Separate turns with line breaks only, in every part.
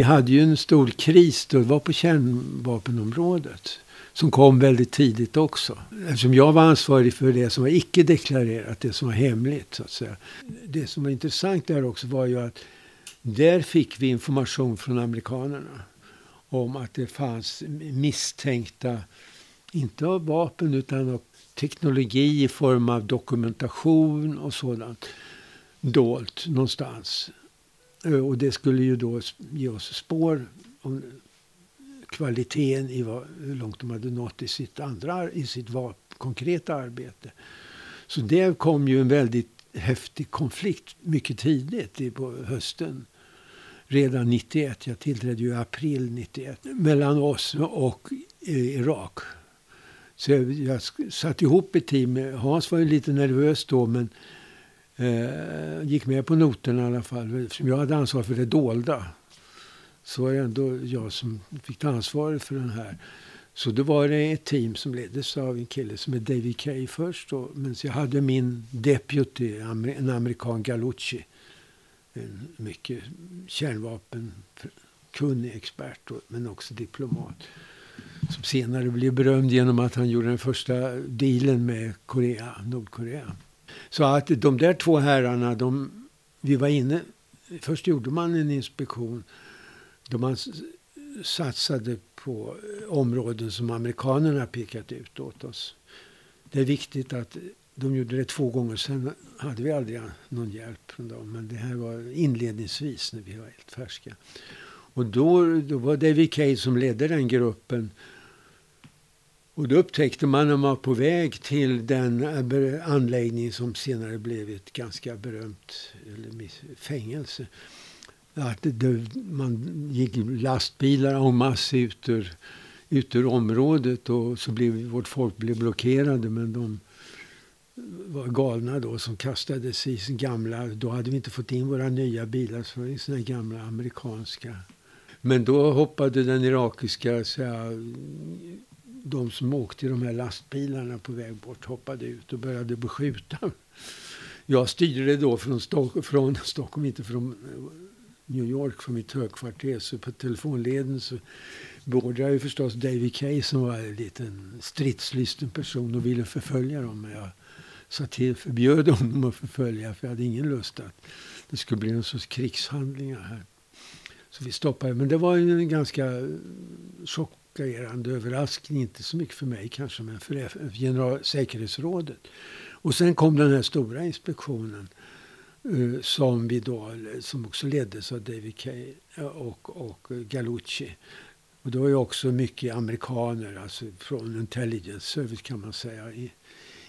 Vi hade ju en stor kris då, det var på kärnvapenområdet. Som kom väldigt tidigt också. Eftersom jag var ansvarig för det som var icke deklarerat, det som var hemligt. Så att säga. Det som var intressant där också var ju att där fick vi information från amerikanerna. Om att det fanns misstänkta, inte av vapen utan av teknologi i form av dokumentation och sådant dolt någonstans. Eh, och det skulle ju då ge oss spår om kvaliteten i vad, hur långt de hade nått i sitt, andra, i sitt var, konkreta arbete. Så det kom ju en väldigt häftig konflikt mycket tidigt på hösten. Redan 91, jag tillträdde ju i april 91, mellan oss och eh, Irak. Så jag, jag satte ihop ett team. Hans var ju lite nervös då men eh, gick med på noterna i alla fall. Eftersom jag hade ansvar för det dolda. Så var det ändå jag som fick ta ansvaret för den här. Så då var det ett team som leddes av en kille som är David Kay först. Då, men jag hade min deputy, en amerikan Galucci. En mycket kärnvapenkunnig expert, då, men också diplomat. Som senare blev berömd genom att han gjorde den första dealen med Korea, Nordkorea. Så att de där två herrarna, de, vi var inne. Först gjorde man en inspektion då man satsade på eh, områden som amerikanerna pekat ut åt oss. Det är viktigt att de gjorde det två gånger. Sen hade vi aldrig någon hjälp från dem. Men det här var inledningsvis när vi var helt färska. Och då, då var David Cade som ledde den gruppen. Och då upptäckte man när man var på väg till den anläggning som senare blev ett ganska berömt eller, fängelse att det, man gick lastbilar en masse ut ur, ut ur området och så blev vårt folk blev blockerade. Men de var galna då som kastades i sin gamla, då hade vi inte fått in våra nya bilar så var såna gamla amerikanska. Men då hoppade den irakiska, så här, de som åkte i de här lastbilarna på väg bort hoppade ut och började beskjuta. Jag styrde då från, Stock, från Stockholm, inte från eh, New York från mitt högkvarter. Så på telefonleden så beordrade jag förstås David Kay som var en liten stridslysten person och ville förfölja dem. Men jag sa till, förbjöd honom att förfölja för jag hade ingen lust att det skulle bli någon sorts krigshandlingar här. Så vi stoppade. Men det var en ganska eh, chock chockerande överraskning. Inte så mycket för mig kanske, men för generalsäkerhetsrådet. Och sen kom den här stora inspektionen uh, som, vi då, som också leddes av David Kay och, och Galucci. Och det var ju också mycket amerikaner, alltså från intelligence service kan man säga.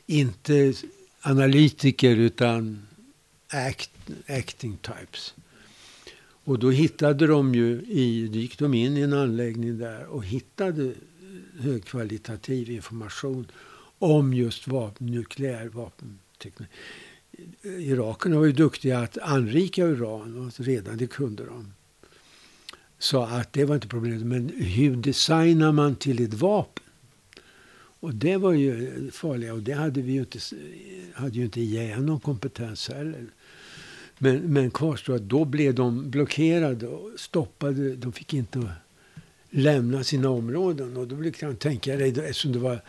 inte analytiker utan act, acting types. Och då hittade de ju i, då gick de in i en anläggning där och hittade högkvalitativ information om just vapen, nukleär vapenteknik. Irakerna var ju duktiga att anrika uran och redan det kunde de. Så att det var inte problemet. Men hur designar man till ett vapen? Och det var ju farliga. och det hade vi ju inte, hade ju inte IAEA någon kompetens heller. Men, men kvarstår att då blev de blockerade och stoppade. De fick inte lämna sina områden. Och då kan jag tänka dig, eftersom det var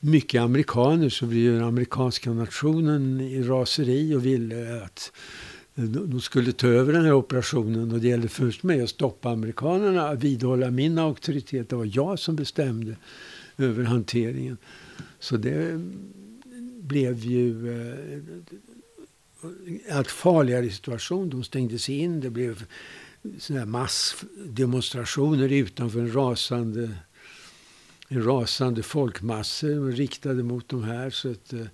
mycket amerikaner så blev den amerikanska nationen i raseri och ville eh, att de skulle ta över den här operationen. Och det gällde först mig att stoppa amerikanerna, att vidhålla min auktoritet. Det var jag som bestämde över hanteringen. Så det blev ju eh, allt farligare situation. De stängdes in. Det blev såna massdemonstrationer utanför en rasande en rasande folkmassa riktade mot de här. Så att, eh,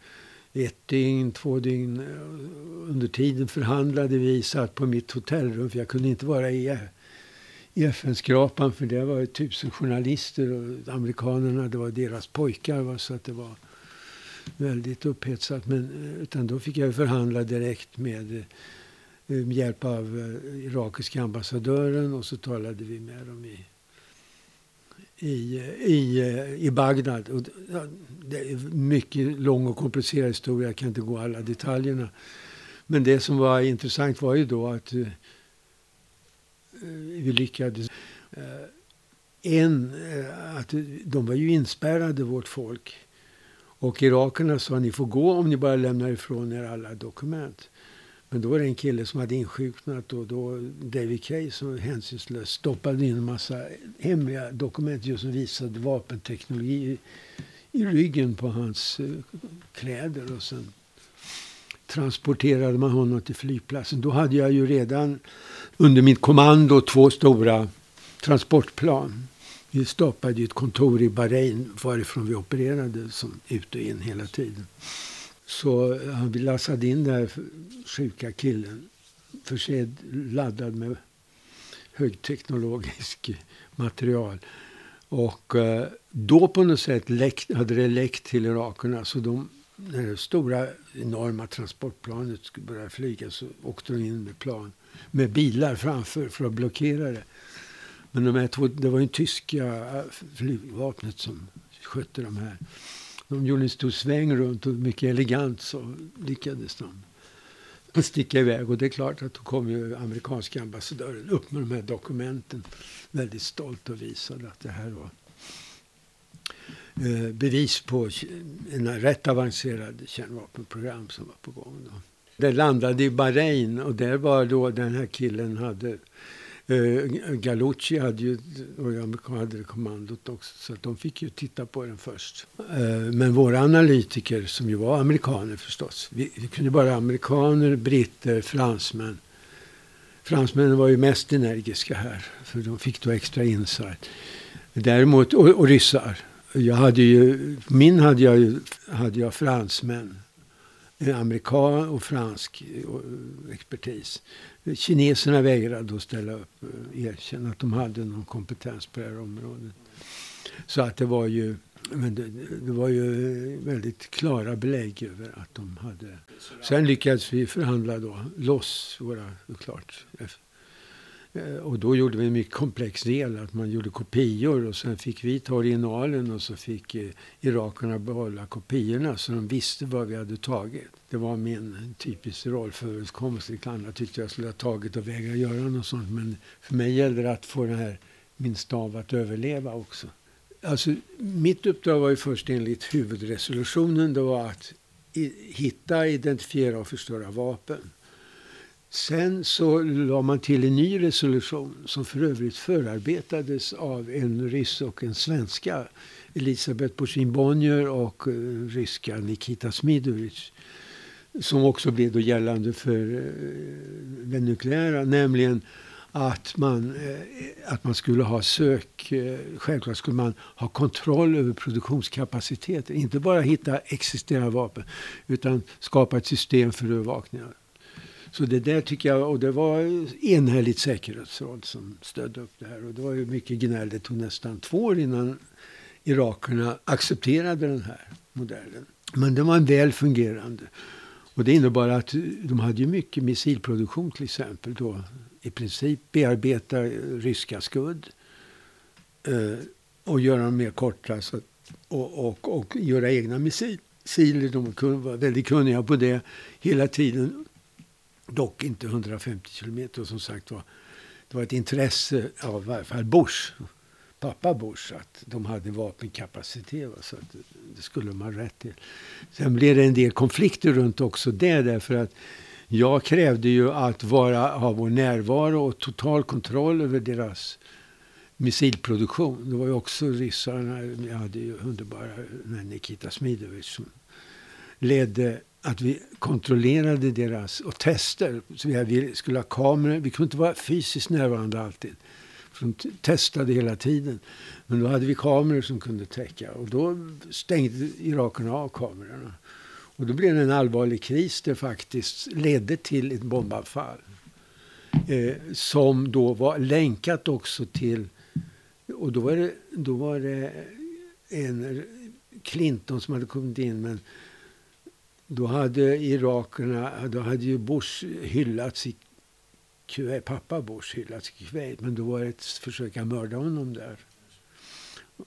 ett dygn, två dygn eh, under tiden förhandlade vi. Satt på mitt hotellrum för jag kunde inte vara i, i FN-skrapan för det var tusen journalister och amerikanerna, det var deras pojkar. Va, så att det var väldigt upphetsat. Men, eh, utan då fick jag förhandla direkt med eh, med hjälp av eh, irakiska ambassadören och så talade vi med dem i i, i, i Bagdad. Och det är en mycket lång och komplicerad historia, jag kan inte gå alla detaljerna. Men det som var intressant var ju då att uh, vi lyckades. En, att de var ju inspärrade, vårt folk. Och irakerna sa ni får gå om ni bara lämnar ifrån er alla dokument. Men då var det en kille som hade insjuknat och då David Kay som hänsynslöst stoppade in en massa hemliga dokument just som visade vapenteknologi i, i ryggen på hans uh, kläder. Och sen transporterade man honom till flygplatsen. Då hade jag ju redan under mitt kommando två stora transportplan. Vi stoppade ju ett kontor i Bahrain varifrån vi opererade som ut och in hela tiden. Så eh, han lassade in den här sjuka killen försedd, laddad med högteknologisk material. Och eh, då på något sätt läckt, hade det läckt till irakerna. Så de, när det stora enorma transportplanet skulle börja flyga så åkte de in med plan med bilar framför för att blockera det. Men de här två, det var ju tyska flygvapnet som skötte de här. De gjorde en stor sväng runt och mycket elegant så lyckades de sticka iväg. Och det är klart att då kom ju amerikanska ambassadören upp med de här dokumenten. Väldigt stolt och visade att det här var eh, bevis på en rätt avancerad kärnvapenprogram som var på gång. Då. Det landade i Bahrain och där var då den här killen hade Eh, Galucci hade ju, och hade kommandot också, så att de fick ju titta på den först. Eh, men våra analytiker, som ju var amerikaner förstås, vi, vi kunde bara amerikaner, britter, fransmän. Fransmännen var ju mest energiska här, för de fick då extra insight. Däremot, och, och ryssar. Jag hade ju, min hade jag, ju, hade jag fransmän, amerikan och fransk expertis. Kineserna vägrade att ställa upp och erkänna att de hade någon kompetens på det här området. Så att det var ju, men det, det, var ju väldigt klara belägg över att de hade. Sen lyckades vi förhandla då loss våra, klart, Eh, Eh, och då gjorde vi en mycket komplex del, att man gjorde kopior och sen fick vi ta originalen och så fick eh, irakerna behålla kopiorna så de visste vad vi hade tagit. Det var min typiska rollföreskommelse. Andra tyckte jag skulle ha tagit och vägra göra något sånt. Men för mig gällde det att få den här, min stav att överleva också. Alltså, mitt uppdrag var ju först enligt huvudresolutionen. Det var att hitta, identifiera och förstöra vapen. Sen så la man till en ny resolution som för övrigt förarbetades av en ryss och en svenska. Elisabeth Borsin-Bonnier och eh, ryska Nikita Smidovic. Som också blev då gällande för eh, den nukleära. Nämligen att man, eh, att man skulle ha sök... självklart skulle man ha kontroll över produktionskapaciteten. Inte bara hitta existerande vapen utan skapa ett system för övervakning så det där tycker jag, och det var enhälligt säkerhetsråd som stödde upp det här. Och det var ju mycket gnäll. Det tog nästan två år innan irakerna accepterade den här modellen. Men den var väl fungerande. Och det innebar att de hade ju mycket missilproduktion till exempel då. I princip bearbeta ryska skudd. Eh, och göra dem mer korta. Så, och, och, och göra egna missiler. De var väldigt kunniga på det hela tiden. Dock inte 150 kilometer. Som sagt var, det var ett intresse av i varje fall Bush, pappa Bush, att de hade vapenkapacitet. Så att det skulle de ha rätt till. Sen blev det en del konflikter runt också det. Därför att jag krävde ju att vara, ha vår närvaro och total kontroll över deras missilproduktion. Det var ju också ryssarna. Jag hade ju underbara Nikita Smidovic som ledde att vi kontrollerade deras och tester. Så vi skulle ha kameror. Vi kunde inte vara fysiskt närvarande alltid. För de testade hela tiden. Men då hade vi kameror som kunde täcka. Och då stängde irakerna av kamerorna. Och då blev det en allvarlig kris det faktiskt ledde till ett bombanfall. Eh, som då var länkat också till... Och då var det, då var det en Clinton som hade kommit in. Men då hade irakerna, då hade ju Bush hyllats i Kuwait, pappa Bush hyllats i Kuwait, men då var det ett försök att mörda honom där.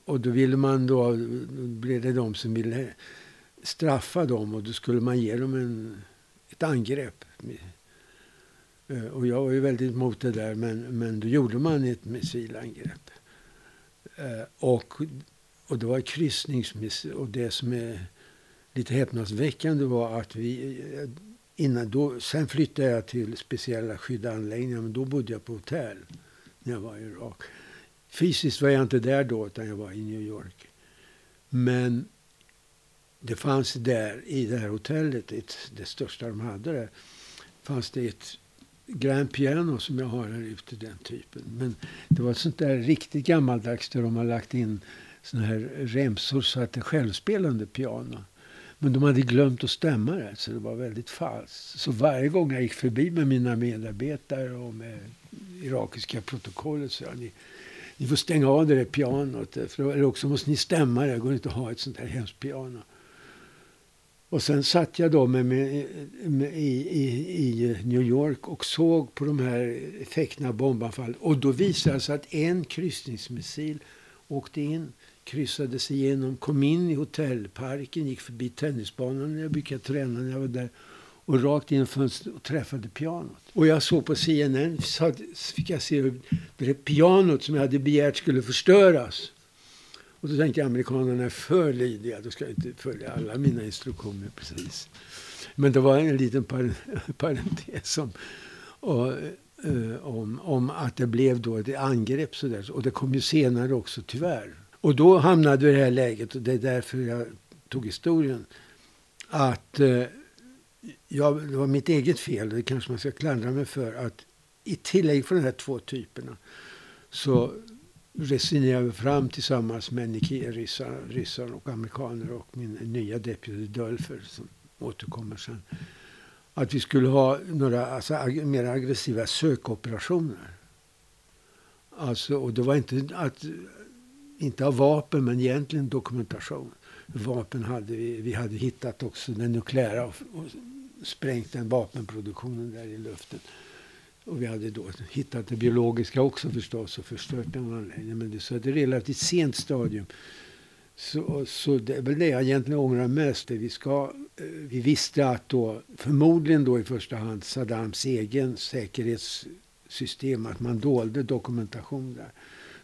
Och då ville man då, då blev det de som ville straffa dem och då skulle man ge dem en, ett angrepp. Eh, och jag var ju väldigt emot det där, men, men då gjorde man ett missilangrepp. Eh, och, och det var kryssningsmissil. Och det som är lite häpnadsväckande var att vi... Eh, innan då, sen flyttade jag till speciella skyddade anläggningar, men då bodde jag på hotell när jag var i Irak. Fysiskt var jag inte där då, utan jag var i New York. Men det fanns där, i det här hotellet, ett, det största de hade där, fanns det ett grand piano som jag har här ute, den typen. Men det var ett sånt där riktigt gammaldags där de har lagt in såna här remsor så att det är självspelande piano. Men de hade glömt att stämma det, så det var väldigt falskt. Så varje gång jag gick förbi med mina medarbetare och med irakiska protokollet så jag, ni, ni får stänga av det där pianot. För, eller också måste ni stämma det. Det går inte att ha ett sånt här hemskt piano. Och sen satt jag då med, med, med i, i, i, New York och såg på de här effekterna bombanfall. Och då visade det sig att en kryssningsmissil åkte in, kryssade sig igenom, kom in i hotellparken, gick förbi tennisbanan när jag brukade träna när jag var där och rakt in fönstret och träffade pianot. Och jag såg på CNN, så fick jag se hur det pianot som jag hade begärt skulle förstöras och då tänkte jag amerikanerna är för lydiga. Då ska jag inte följa alla mina instruktioner precis. Men det var en liten par parentes om, och, uh, om, om att det blev då ett angrepp. sådär. Och det kom ju senare också tyvärr. Och då hamnade vi i det här läget och det är därför jag tog historien. Att eh, jag, det var mitt eget fel, det kanske man ska klandra mig för. Att i tillägg för de här två typerna så resonerade vi fram tillsammans med ryssar, ryssar och amerikaner och min nya deputy Dölfer som återkommer sen. Att vi skulle ha några alltså, ag mer aggressiva sökoperationer. Alltså, och det var inte att inte av vapen, men egentligen dokumentation. Vapen hade vi. Vi hade hittat också den nukleära och, och sprängt den vapenproduktionen där i luften. Och vi hade då hittat det biologiska också förstås och förstört den anläggningen. Men det, så ett relativt sent stadium. Så, så det är väl det jag egentligen ångrar mest. Vi, ska, eh, vi visste att då, förmodligen då i första hand Saddams egen säkerhetssystem, att man dolde dokumentation där.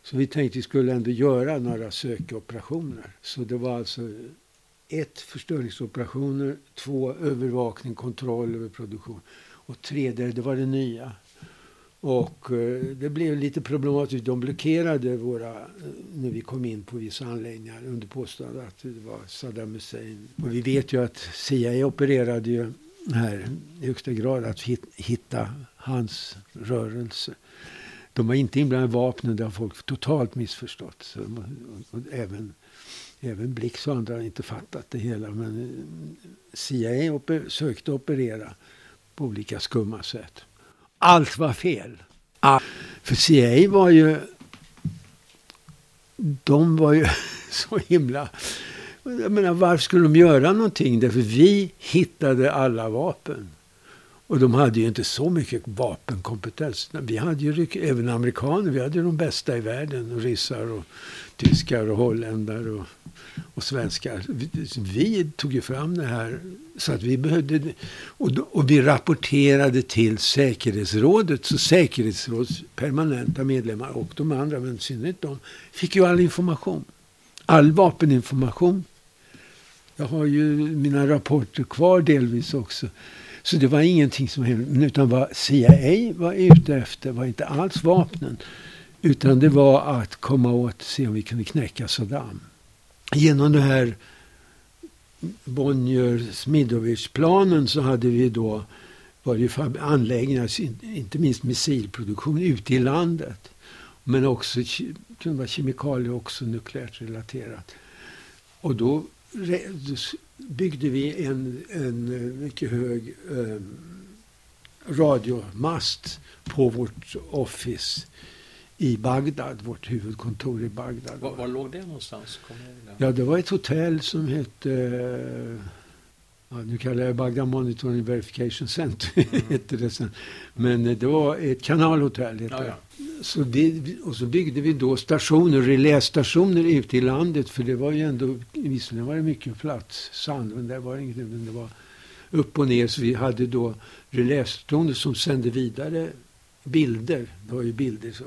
Så vi tänkte vi skulle ändå göra några sökoperationer. Så det var alltså ett förstöringsoperationer, två övervakning, kontroll över produktion och tre, det, det var det nya. Och eh, det blev lite problematiskt. De blockerade våra, eh, när vi kom in på vissa anläggningar under påstående att det var Saddam Hussein. Och vi vet ju att CIA opererade ju här i högsta grad att hitta hans rörelse. De var inte inblandade i vapnen, det har folk totalt missförstått. Så, och även, även Blix och andra har inte fattat det hela. Men eh, CIA oper, sökte operera på olika skumma sätt allt var fel. Ah, för CIA var ju... De var ju så himla... Jag menar, varför skulle de göra någonting? Därför vi hittade alla vapen. Och de hade ju inte så mycket vapenkompetens. Vi hade ju även amerikaner, vi hade ju de bästa i världen. Och ryssar och tyskar och holländare och, och svenskar. Vi, vi, tog ju fram det här så att vi behövde... Och, och vi rapporterade till säkerhetsrådet. Så säkerhetsrådets permanenta medlemmar och de andra, men i synnerhet de, fick ju all information. All vapeninformation. Jag har ju mina rapporter kvar delvis också. Så det var ingenting som hände. Utan vad CIA var ute efter var inte alls vapnen. Utan det var att komma åt, se om vi kunde knäcka Saddam. Genom det här Bonnier-Smidovic-planen så hade vi då var det anläggningar, alltså inte minst missilproduktion, ute i landet. Men också kemikalier också nukleärt relaterat. Och då byggde vi en, en mycket hög eh, radiomast på vårt office i Bagdad, vårt huvudkontor i Bagdad.
Var, var låg det någonstans?
Ja, det var ett hotell som hette Ja, nu kallar jag Bagdad Monitoring Verification Center. Mm. det sen. Men det var ett kanalhotell. Ja, ja. Så det, och så byggde vi då stationer, relästationer ute i landet. För det var ju ändå, visserligen var det mycket plats, sand, men där var det inget, men det var upp och ner. Så vi hade då relästationer som sände vidare bilder. Det var ju bilder så.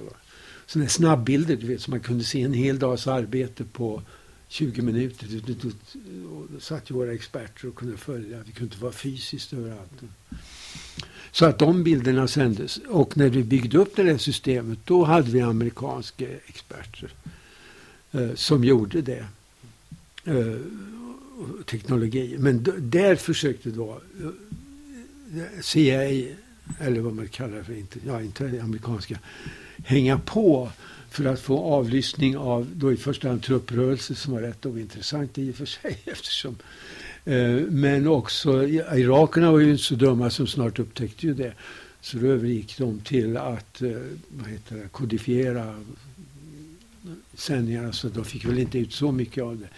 Sådana snabbbilder, du vet, så man kunde se en hel dags arbete på 20 minuter. Då satt ju våra experter och kunde följa. Vi kunde inte vara fysiskt överallt. Så att de bilderna sändes. Och när vi byggde upp det där systemet, då hade vi amerikanska experter eh, som gjorde det. Eh, teknologi. Men där försökte då eh, CIA, eller vad man kallar det för, inte, ja, inte amerikanska, hänga på för att få avlyssning av då i första hand trupprörelser som var rätt ointressant i och för sig eftersom Eh, men också irakerna var ju inte så dumma som snart upptäckte ju det. Så då övergick de till att eh, vad heter det, kodifiera sändningarna så de fick väl inte ut så mycket av det.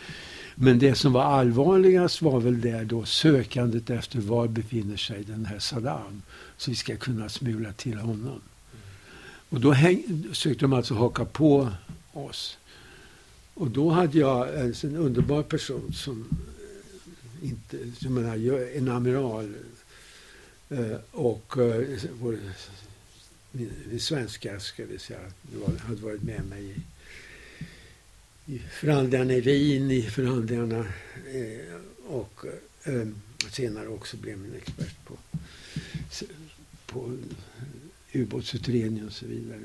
Men det som var allvarligast var väl där då sökandet efter var befinner sig den här Saddam. Så vi ska kunna smula till honom. Och då häng, sökte de alltså haka på oss. Och då hade jag en, en underbar person som inte, jag menar, en amiral eh, och eh, vår, min, min svenska, ska vi säga, hade varit med mig i, i förhandlingarna i Wien, i förhandlingarna eh, och senare också blev min expert på, på ubåtsutredning och så vidare.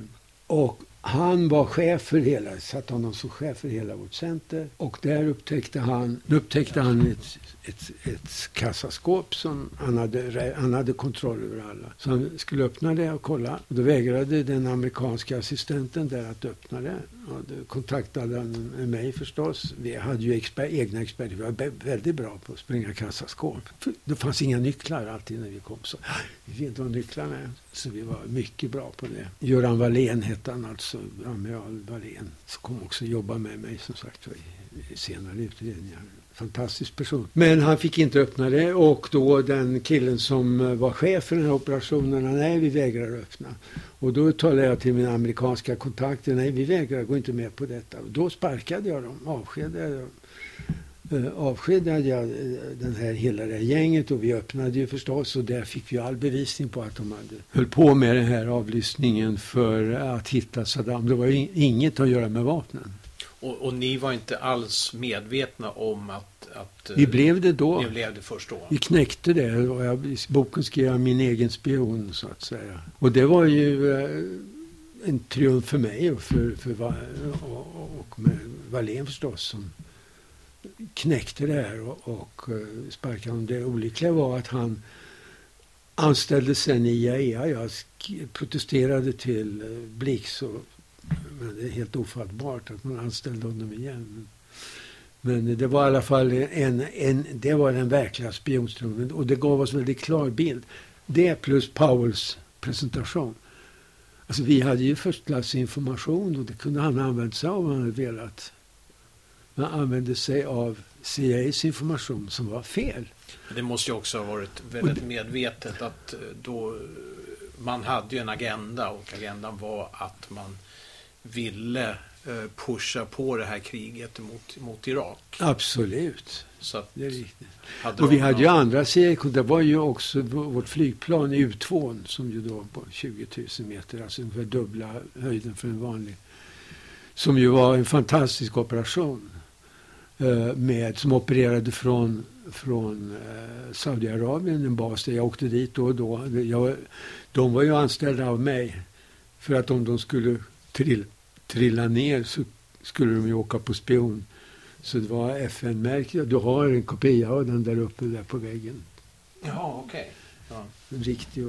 Och han var chef för hela, satt honom som chef för hela vårt center. Och där upptäckte han, upptäckte han ett, ett, ett kassaskåp som han hade, han hade kontroll över alla. Så han skulle öppna det och kolla. Och då vägrade den amerikanska assistenten där att öppna det. Och då kontaktade han mig förstås. Vi hade ju exper, egna experter. Vi var väldigt bra på att spränga kassaskåp. Det fanns inga nycklar alltid när vi kom. Så ah, vi vet inte var nycklarna är. Så vi var mycket bra på det. Göran Wallén hette han alltså, amiral Wallén. Som kom också jobba med mig som sagt i, i senare utredningar. Fantastisk person. Men han fick inte öppna det och då den killen som eh, var chef för den här operationen, nej vi vägrar öppna. Och då talade jag till mina amerikanska kontakter, nej vi vägrar, gå inte med på detta. Och då sparkade jag dem, avskedade jag dem. Uh, avskedade jag uh, den här, hela det här gänget och vi öppnade ju förstås och där fick vi all bevisning på att de hade höll på med den här avlyssningen för att hitta Saddam. Det var ju inget att göra med vapnen.
Och, och, ni var inte alls medvetna om att... att
vi blev det då.
Ni blev det först då.
Vi knäckte det. Och jag, I boken skrev jag min egen spion, så att säga. Och det var ju eh, en triumf för mig och för, för och, och med Wallén förstås som knäckte det här och, och eh, sparkade honom. Det olyckliga var att han anställdes sen i IAEA. Jag protesterade till eh, Blix och men det är helt ofattbart att man anställde honom igen. Men det var i alla fall en, en, det var den verkliga spionströmmen och det gav oss en väldigt klar bild. Det plus Powells presentation. Alltså vi hade ju förstklassig information och det kunde han använt sig av om han hade velat. Man använde sig av CIAs information som var fel.
Det måste ju också ha varit väldigt medvetet att eh, då man hade ju en agenda och agendan var att man ville eh, pusha på det här kriget mot, mot Irak.
Absolut.
Så
det är riktigt. Och vi hade ju andra serier. Det var ju också vårt flygplan U2 som ju då på 20 000 meter, alltså ungefär dubbla höjden för en vanlig. Som ju var en fantastisk operation. Eh, med, som opererade från, från eh, Saudiarabien, en bas där jag åkte dit då och då. Jag, de var ju anställda av mig för att om de skulle trill, trilla ner så skulle de ju åka på spion. Så det var FN-märkt. Du har en kopia av den där uppe där på väggen.
Ja, okej. Okay.
Ja. Riktig ja.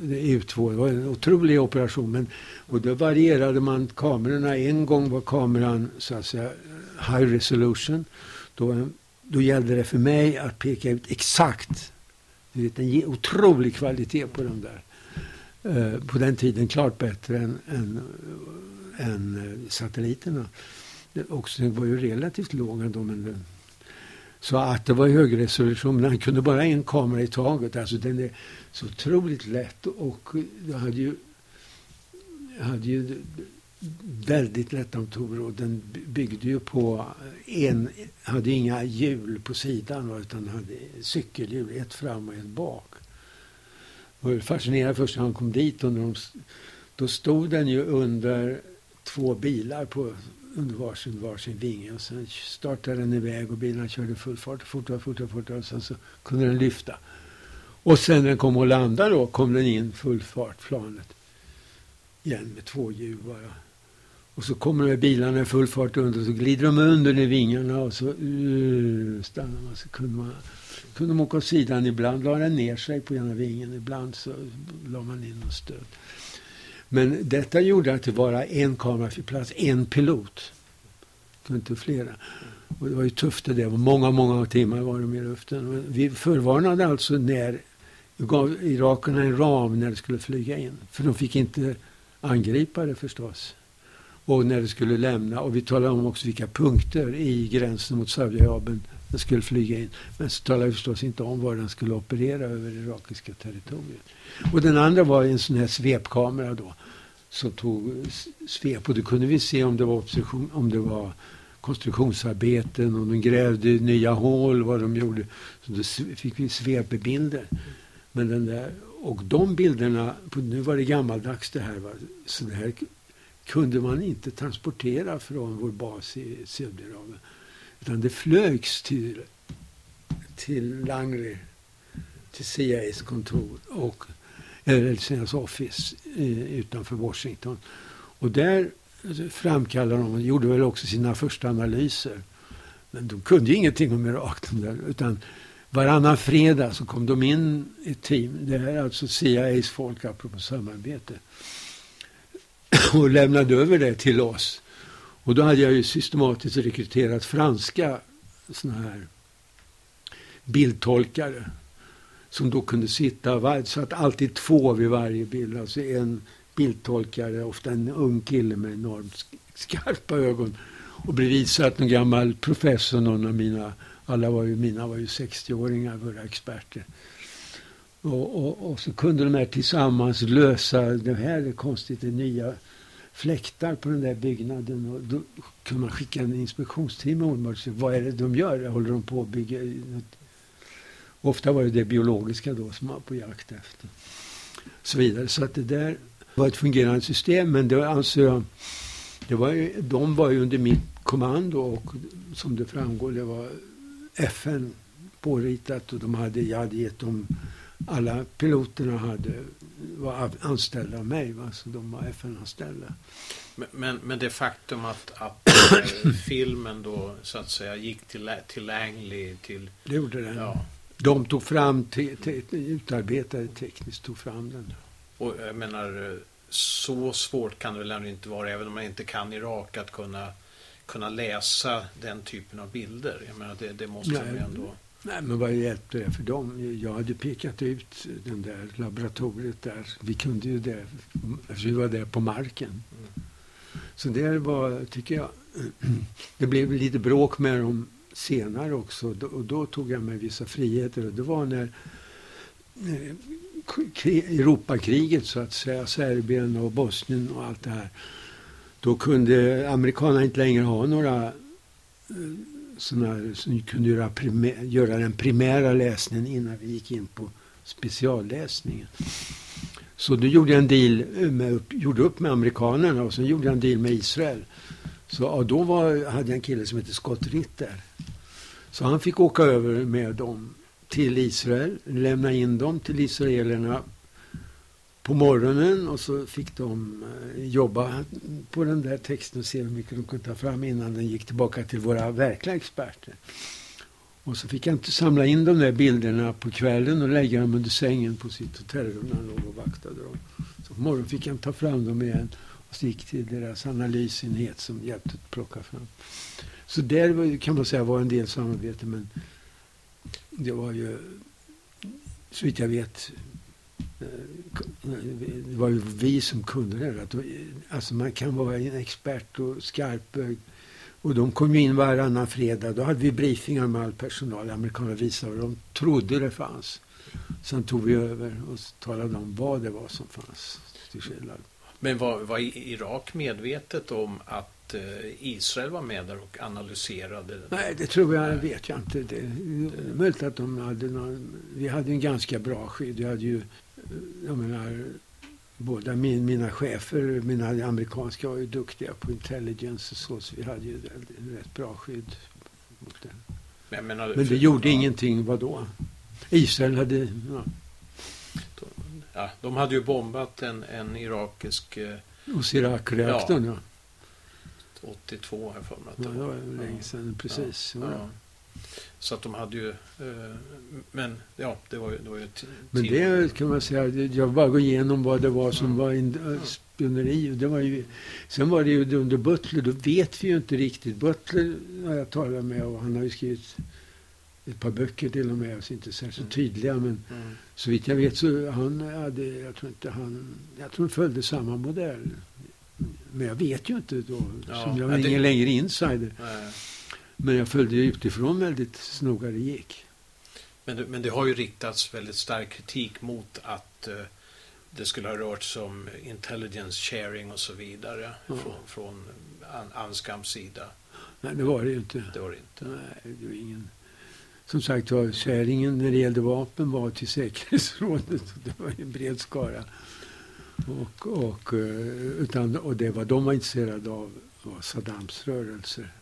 U2. Det var en otrolig operation. Men, och då varierade man kamerorna. En gång var kameran så att säga high resolution. Då, då gällde det för mig att peka ut exakt. Du vet, en otrolig kvalitet på de där. Eh, på den tiden klart bättre än, än, än eh, satelliterna. Det, också, det var ju relativt låga då, men eh, så att det var hög resolution, men han kunde bara en kamera i taget. Alltså den är så otroligt lätt och jag hade ju, jag hade ju väldigt lätta motorer och den byggde ju på en, hade inga hjul på sidan utan hade cykelhjul, ett fram och ett bak. Det var fascinerande först när han kom dit. Och de, då stod den ju under två bilar på under varsin, varsin vinge. Och sen startade den iväg och bilarna körde full fart, fortare, fortare, fortare. Och sen så kunde den lyfta. Och sen när den kom och landade då kom den in full fart, planet. Igen med två hjul bara. Och så kommer de bilarna i full fart under och så glider de under i vingarna och så uh, stannar man. Så kunde, man, kunde de åka åt sidan. Ibland la den ner sig på ena vingen. Ibland så la man in något stöd. Men detta gjorde att det bara en kamera fick plats, en pilot. Inte flera. Och det var ju tufft det där. Många, många timmar var de i luften. Vi förvarnade alltså när vi gav irakerna en ram när de skulle flyga in. För de fick inte angripa det förstås. Och när det skulle lämna. Och vi talade om också vilka punkter i gränsen mot Saudiarabien den skulle flyga in. Men så talade vi förstås inte om var den skulle operera över det irakiska territoriet. Och den andra var en sån här svepkamera då. Som tog svep. Och då kunde vi se om det var, opposition, om det var konstruktionsarbeten, om de grävde nya hål, vad de gjorde. Så då fick vi svepbilder. Men den där, och de bilderna, nu var det gammaldags det här. Va? Så det här kunde man inte transportera från vår bas i Saudiarabien. Utan det flögs till, till Langley, till CIAs kontor och eller deras office eh, utanför Washington. Och där alltså, framkallade de, och gjorde väl också sina första analyser. Men de kunde ju ingenting om Irak. Där, utan varannan fredag så kom de in i ett team. Det här är alltså CIAs folk, apropå samarbete. Och lämnade över det till oss. Och då hade jag ju systematiskt rekryterat franska såna här bildtolkare. Som då kunde sitta, så att alltid två vid varje bild. Alltså en bildtolkare, ofta en ung kille med enormt skarpa ögon. Och bredvid satt en gammal professor, någon av mina, alla var ju, mina var ju 60-åringar, våra experter. Och, och, och, så kunde de här tillsammans lösa, det här konstigt, det nya fläktar på den där byggnaden. Och då kunde man skicka en inspektionsteam omedelbart och se vad är det de gör? Håller de på att bygga? Ofta var det det biologiska då som man var på jakt efter. Så vidare. Så att det där var ett fungerande system. Men det anser jag, alltså, det var ju, de var ju under mitt kommando och som det framgår, det var FN påritat och de hade, jag hade gett dem, alla piloterna hade, var anställda av mig. Va? Så de var FN-anställda.
Men, men, men, det faktum att, att filmen då så att säga gick till, till Langley till...
Det gjorde den. Ja. De tog fram, te, te, utarbetade tekniskt, tog fram den.
Och jag menar, så svårt kan det väl ändå inte vara, även om man inte kan Irak, att kunna, kunna läsa den typen av bilder. Jag menar, det, det måste man ju ändå...
Nej, men vad hjälpte det för dem? Jag hade pekat ut den där laboratoriet där. Vi kunde ju det, vi var där på marken. Så det var, tycker jag, det blev lite bråk med dem senare också. Och då tog jag mig vissa friheter. Och det var när Europakriget så att säga, Serbien och Bosnien och allt det här. Då kunde amerikanerna inte längre ha några eh, såna, sådana som kunde göra, primär, göra den primära läsningen innan vi gick in på specialläsningen. Så då gjorde jag en deal med, gjorde upp med amerikanerna och sen gjorde jag en deal med Israel. Så ja, då var, hade jag en kille som hette Scott Ritter. Så han fick åka över med dem till Israel, lämna in dem till israelerna på morgonen och så fick de eh, jobba på den där texten och se hur mycket de kunde ta fram innan den gick tillbaka till våra verkliga experter. Och så fick jag inte samla in de där bilderna på kvällen och lägga dem under sängen på sitt hotellrum när han låg och vaktade dem. Så på morgonen fick jag ta fram dem igen och så gick till deras analysenhet som hjälpte att plocka fram. Så där kan man säga var en del samarbete men det var ju, så vitt jag vet, det var ju vi som kunde det. Att, alltså man kan vara en expert och skarp. Och de kom in varannan fredag. Då hade vi briefingar med all personal. Amerikanerna visade vad de trodde det fanns. Sen tog vi över och talade om vad det var som fanns till skillnad.
Men var, var Irak medvetet om att eh, Israel var med där och analyserade?
Nej, det tror jag, vet jag inte. Det är möjligt att de hade någon, Vi hade en ganska bra skydd. Jag hade ju, jag menar, båda min, mina chefer, mina amerikanska, var ju duktiga på intelligence och så, så vi hade ju rätt bra skydd mot det. Men, menar, Men det gjorde ja. ingenting, vadå? Israel hade... Ja.
ja. de hade ju bombat en, en irakisk... Eh,
Osirak-reaktorn, ja.
82 har jag för mig
att det var. Ja, det var länge sedan, precis. Ja.
Så att de hade ju... Eh, men ja, det var ju, det var ju
Men det kan man säga, jag bara gå igenom vad det var som var in, äh, spioneri. Det var ju, sen var det ju under Butler, då vet vi ju inte riktigt. Butler har jag talat med och han har ju skrivit ett par böcker till och med, alltså inte särskilt mm. tydliga. Men mm. så vitt jag vet så han hade, jag tror inte han, jag tror han följde samma modell. Men jag vet ju inte då, ja, som jag var ingen längre insider. Nej. Men jag följde utifrån väldigt noga det gick.
Men men det har ju riktats väldigt stark kritik mot att uh, det skulle ha rört sig om intelligence sharing och så vidare ja. från, från An Anskams sida.
Nej, det var det ju inte.
Det var det inte.
Nej, det var ingen... Som sagt var, sharingen när det gällde vapen var till säkerhetsrådet. Det var en bred skara. Och, och, eh, utan, och det var de var intresserade av var Saddams rörelser.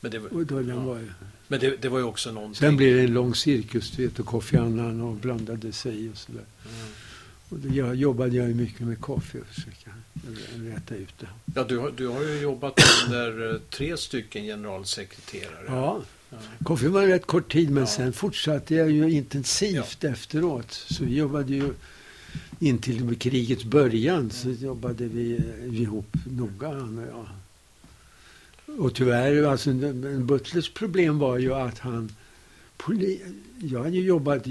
Men det, var, då, ja. var, men det, det, var ju också någonting.
Sen blev det en lång cirkus, du vet, och Kofi Annan och blandade sig och sådär. Mm. Och då jag jobbade jag mycket med Kofi och försöka rätta ut det.
Ja, du har, du har ju jobbat under eh, tre stycken generalsekreterare.
Ja. ja. Kofi var en rätt kort tid, men ja. sen fortsatte jag ju intensivt ja. efteråt. Så vi jobbade ju in till krigets början så jobbade vi ihop noga, han och jag. Och tyvärr, alltså, Butlers problem var ju att han... Jag hade ju jobbat...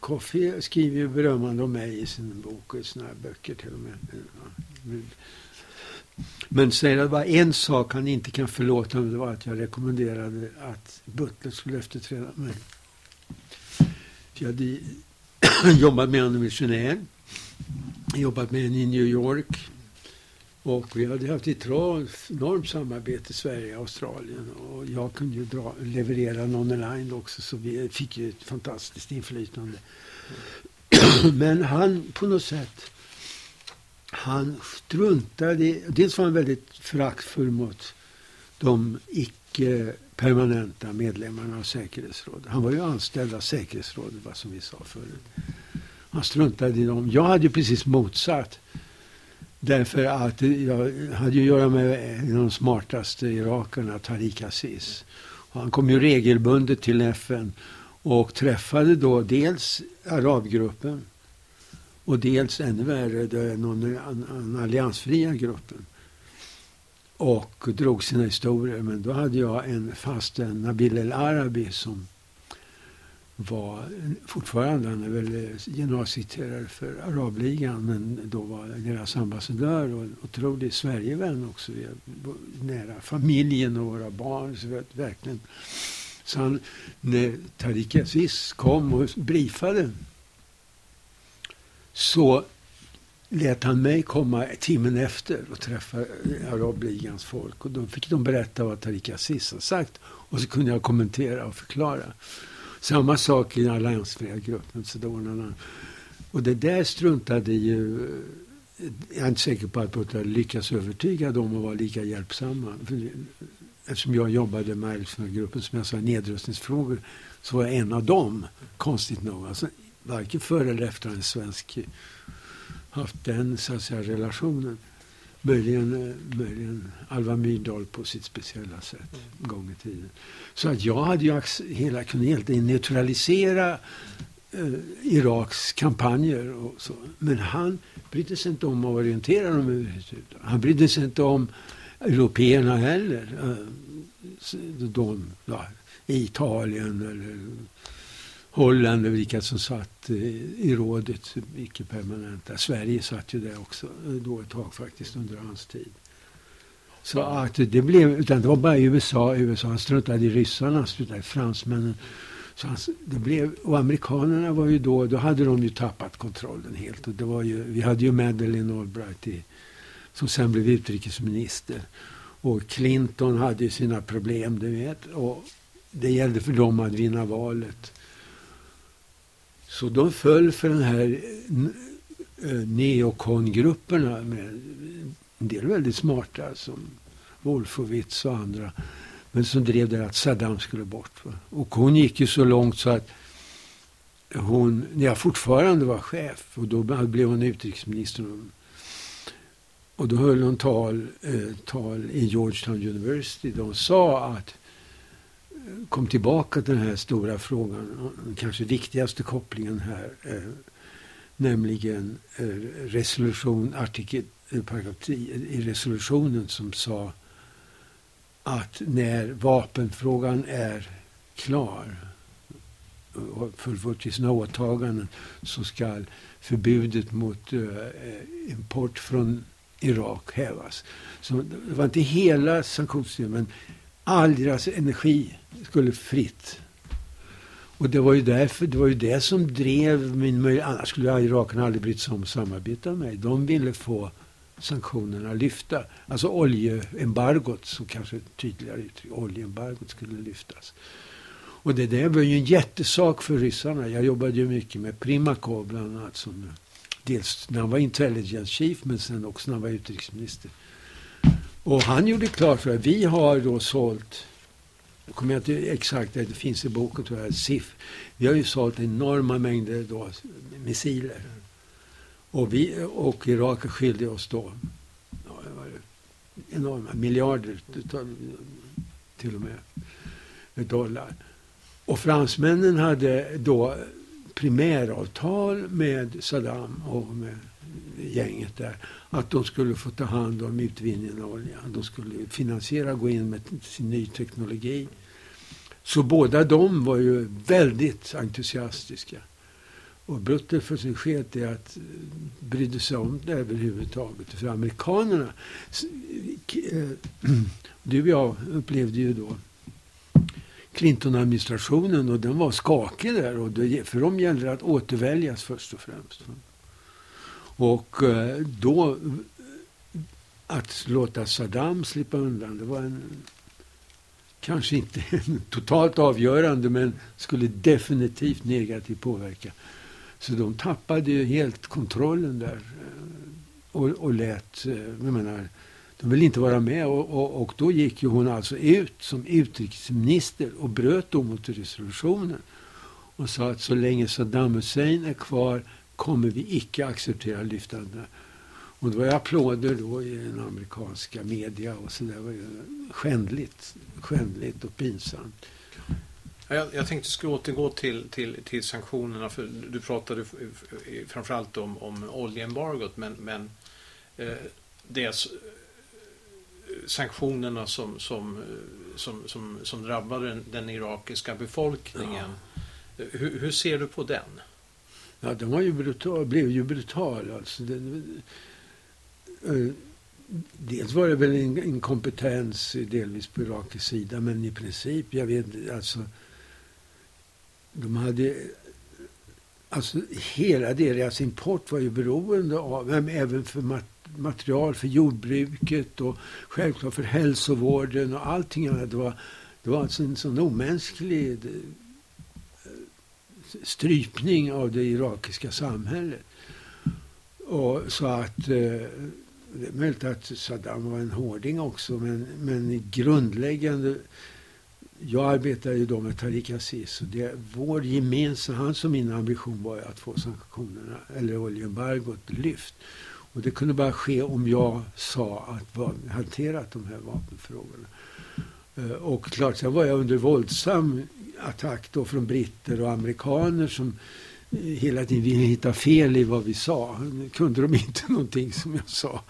Koffi skriver ju berömmande om mig i sin bok och i sina böcker till och med. Men säger att det var en sak han inte kan förlåta mig, det var att jag rekommenderade att Butler skulle efterträda mig. jag hade jobbat med honom i Genève, jobbat med honom i New York, och vi hade haft ett enormt samarbete Sverige och Australien. Och jag kunde ju dra, leverera non-aligned också så vi fick ju ett fantastiskt inflytande. Mm. Men han på något sätt, han struntade Dels var han väldigt föraktfull mot de icke permanenta medlemmarna av säkerhetsrådet. Han var ju anställd av säkerhetsrådet, vad som vi sa förut. Han struntade i dem. Jag hade ju precis motsatt. Därför att jag hade ju att göra med en av de smartaste irakerna, Tariq Aziz. Han kom ju regelbundet till FN och träffade då dels arabgruppen och dels ännu värre den, den alliansfria gruppen. Och drog sina historier. Men då hade jag en fasten, Nabil El-Arabi, som var fortfarande, han är väl eh, generalsekreterare för Arabligan, men då var deras ambassadör och otrolig Sverigevän också. Vi är nära familjen och våra barn. Så vet, verkligen. Så han, när Tariq Aziz kom och briefade så lät han mig komma timmen efter och träffa eh, Arabligans folk. Och då fick de berätta vad Tariq Aziz har sagt. Och så kunde jag kommentera och förklara. Samma sak i alliansfria gruppen. Så och det där struntade ju... Jag är inte säker på att Putin lyckas övertyga dem att vara lika hjälpsamma. Eftersom jag jobbade med gruppen som jag sa, nedrustningsfrågor, så var jag en av dem, konstigt nog. Alltså, varken före eller efter en svensk haft den så att säga, relationen. Möjligen, eh, möjligen Alva Myrdal på sitt speciella sätt mm. gång i tiden. Så att jag hade ju hela, kunde helt neutralisera eh, Iraks kampanjer och så. Men han brydde sig inte om att orientera dem överhuvudtaget. Han brydde sig inte om européerna heller. Eh, de, ja, Italien eller Holland och vilka som satt i rådet, icke permanenta. Sverige satt ju där också då ett tag faktiskt under hans tid. Så att det blev, utan det var bara USA, USA, han struntade i ryssarna, struntade i fransmännen. Så han, det blev, och amerikanerna var ju då, då hade de ju tappat kontrollen helt. Och det var ju, vi hade ju Madeleine Albright i, som sen blev utrikesminister. Och Clinton hade sina problem, du vet. Och det gällde för dem att vinna valet. Så de föll för den här eh, neokongrupperna med en del väldigt smarta som Wolfowitz och andra. Men som drev det att Saddam skulle bort. Och hon gick ju så långt så att hon, när jag fortfarande var chef, och då blev hon utrikesminister. Och då höll hon tal, eh, tal i Georgetown University. De sa att kom tillbaka till den här stora frågan, den kanske viktigaste kopplingen här, eh, nämligen eh, resolution, artikel, eh, paragraf 10 i resolutionen som sa att när vapenfrågan är klar och fullfört till sina åtaganden så ska förbudet mot eh, import från Irak hävas. Så det var inte hela sanktionssystemet, men all deras energi skulle fritt. Och det var ju därför, det var ju det som drev min möjlighet. Annars skulle irakerna aldrig brytt sig om att samarbeta med mig. De ville få sanktionerna lyfta. Alltså oljeembargot, som kanske tydligare uttryck, oljeembargot skulle lyftas. Och det där var ju en jättesak för ryssarna. Jag jobbade ju mycket med Primakov bland annat. Som, dels när han var intelligence chief men sen också när han var utrikesminister. Och han gjorde klart för att vi har då sålt, jag kommer inte exakt, det finns i boken tror jag, SIF. Vi har ju sålt enorma mängder då, missiler. Och, vi, och Irak skilde oss då ja, enorma miljarder till och med dollar. Och fransmännen hade då primäravtal med Saddam och med gänget där. Att de skulle få ta hand om utvinningen av olja. De skulle finansiera, gå in med sin ny teknologi. Så båda de var ju väldigt entusiastiska. Och Brutter för sin sket är att eh, brydde sig om det överhuvudtaget. För amerikanerna, eh, du och jag upplevde ju då Clinton-administrationen och den var skakig där. Och för dem gällde det att återväljas först och främst. Och eh, då att låta Saddam slippa undan, det var en kanske inte totalt avgörande men skulle definitivt negativt påverka. Så de tappade ju helt kontrollen där eh, och, och lät, eh, jag menar, de ville inte vara med och, och, och, då gick ju hon alltså ut som utrikesminister och bröt då mot resolutionen och sa att så länge Saddam Hussein är kvar kommer vi icke acceptera lyftande. Och det var applåder då i den amerikanska media och så där var ju skändligt, skändligt och pinsamt.
Jag, jag tänkte skulle återgå till, till, till sanktionerna. För du pratade framförallt om, om oljeembargot. Men, men eh, det sanktionerna som, som, som, som, som drabbade den, den irakiska befolkningen. Ja. Hur, hur, ser du på den?
Ja, den var ju brutal, blev ju brutal. Alltså. Det, eh, dels var det väl en inkompetens delvis på irakisk sida, men i princip, jag vet alltså. De hade Alltså hela deras import var ju beroende av, även för mat material för jordbruket och självklart för hälsovården och allting annat. Det var, det var alltså en sån omänsklig strypning av det irakiska samhället. Och så att eh, det är möjligt att Saddam var en hårding också, men, men grundläggande jag arbetade ju då med Tariq Aziz och det, vår gemensamma, hans och min ambition var att få sanktionerna, eller oljeembargot, lyft. Och det kunde bara ske om jag sa att vi hanterat de här vapenfrågorna. Eh, och klart, sen var jag under våldsam attack då från britter och amerikaner som eh, hela tiden ville hitta fel i vad vi sa. Kunde de inte någonting som jag sa.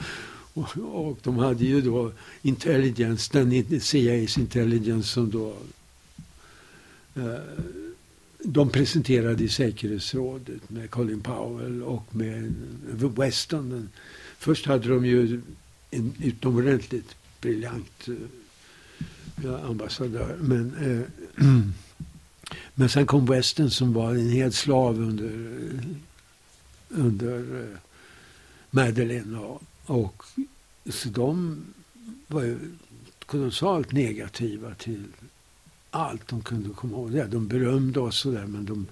Och, och de hade ju då intelligence, den CIA's intelligence som då eh, de presenterade i säkerhetsrådet med Colin Powell och med eh, Weston. Först hade de ju en utomordentligt briljant ambassadör. Men, eh, men sen kom Weston som var en hel slav under, under eh, Madeleine. Och, och, så de var ju kolossalt negativa till allt de kunde komma ihåg. Ja, de berömde oss sådär, men de...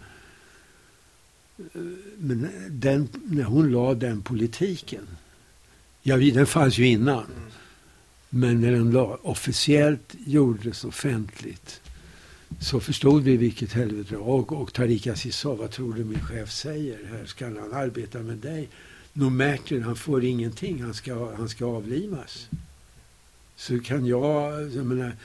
Eh, men den, när hon la den politiken, ja, den fanns ju innan. Mm. Men när den officiellt gjordes offentligt så förstod vi vilket helvete det och, och Tariq Aziz sa, vad tror du min chef säger? Här ska han arbeta med dig. No matter, han får ingenting. Han ska, han ska avlivas. Så kan jag, jag menar,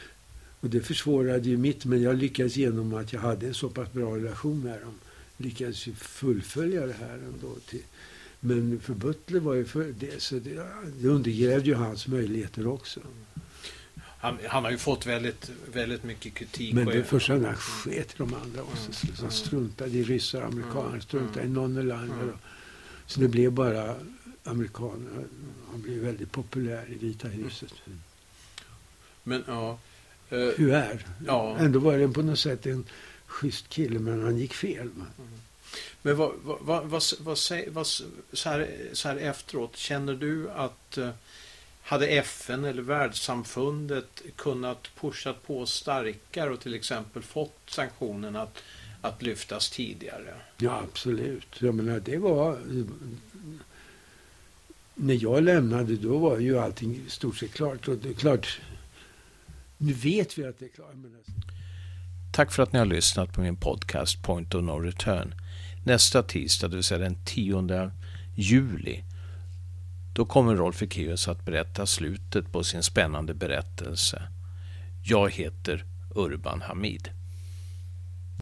och det försvårade ju mitt, men jag lyckades genom att jag hade en så pass bra relation med dem, lyckades ju fullfölja det här ändå. Till, men för Butler var ju för det, så det, det undergrävde ju hans möjligheter också.
Han, han, har ju fått väldigt, väldigt mycket kritik.
Men det första han sket de andra också. Mm. Han struntade i ryssar och amerikaner, mm. struntade mm. i eller annan. Mm. Så det blev bara amerikaner. Han blev väldigt populär i Vita huset. Mm.
Men ja.
Eh, Hur är? Ja. Ändå var det på något sätt en schysst kille, men han gick fel. Mm.
Men vad, vad, vad, vad, vad, vad, så, här, så här efteråt, känner du att eh, hade FN eller världssamfundet kunnat pusha på starkare och till exempel fått sanktionerna att, att lyftas tidigare?
Ja, absolut. Jag menar, det var... När jag lämnade, då var ju allting i stort sett klart. Och det är klart, nu vet vi att det är klart.
Tack för att ni har lyssnat på min podcast Point of No Return. Nästa tisdag, det vill säga den 10 juli, då kommer Rolf Ekéus att berätta slutet på sin spännande berättelse. Jag heter Urban Hamid.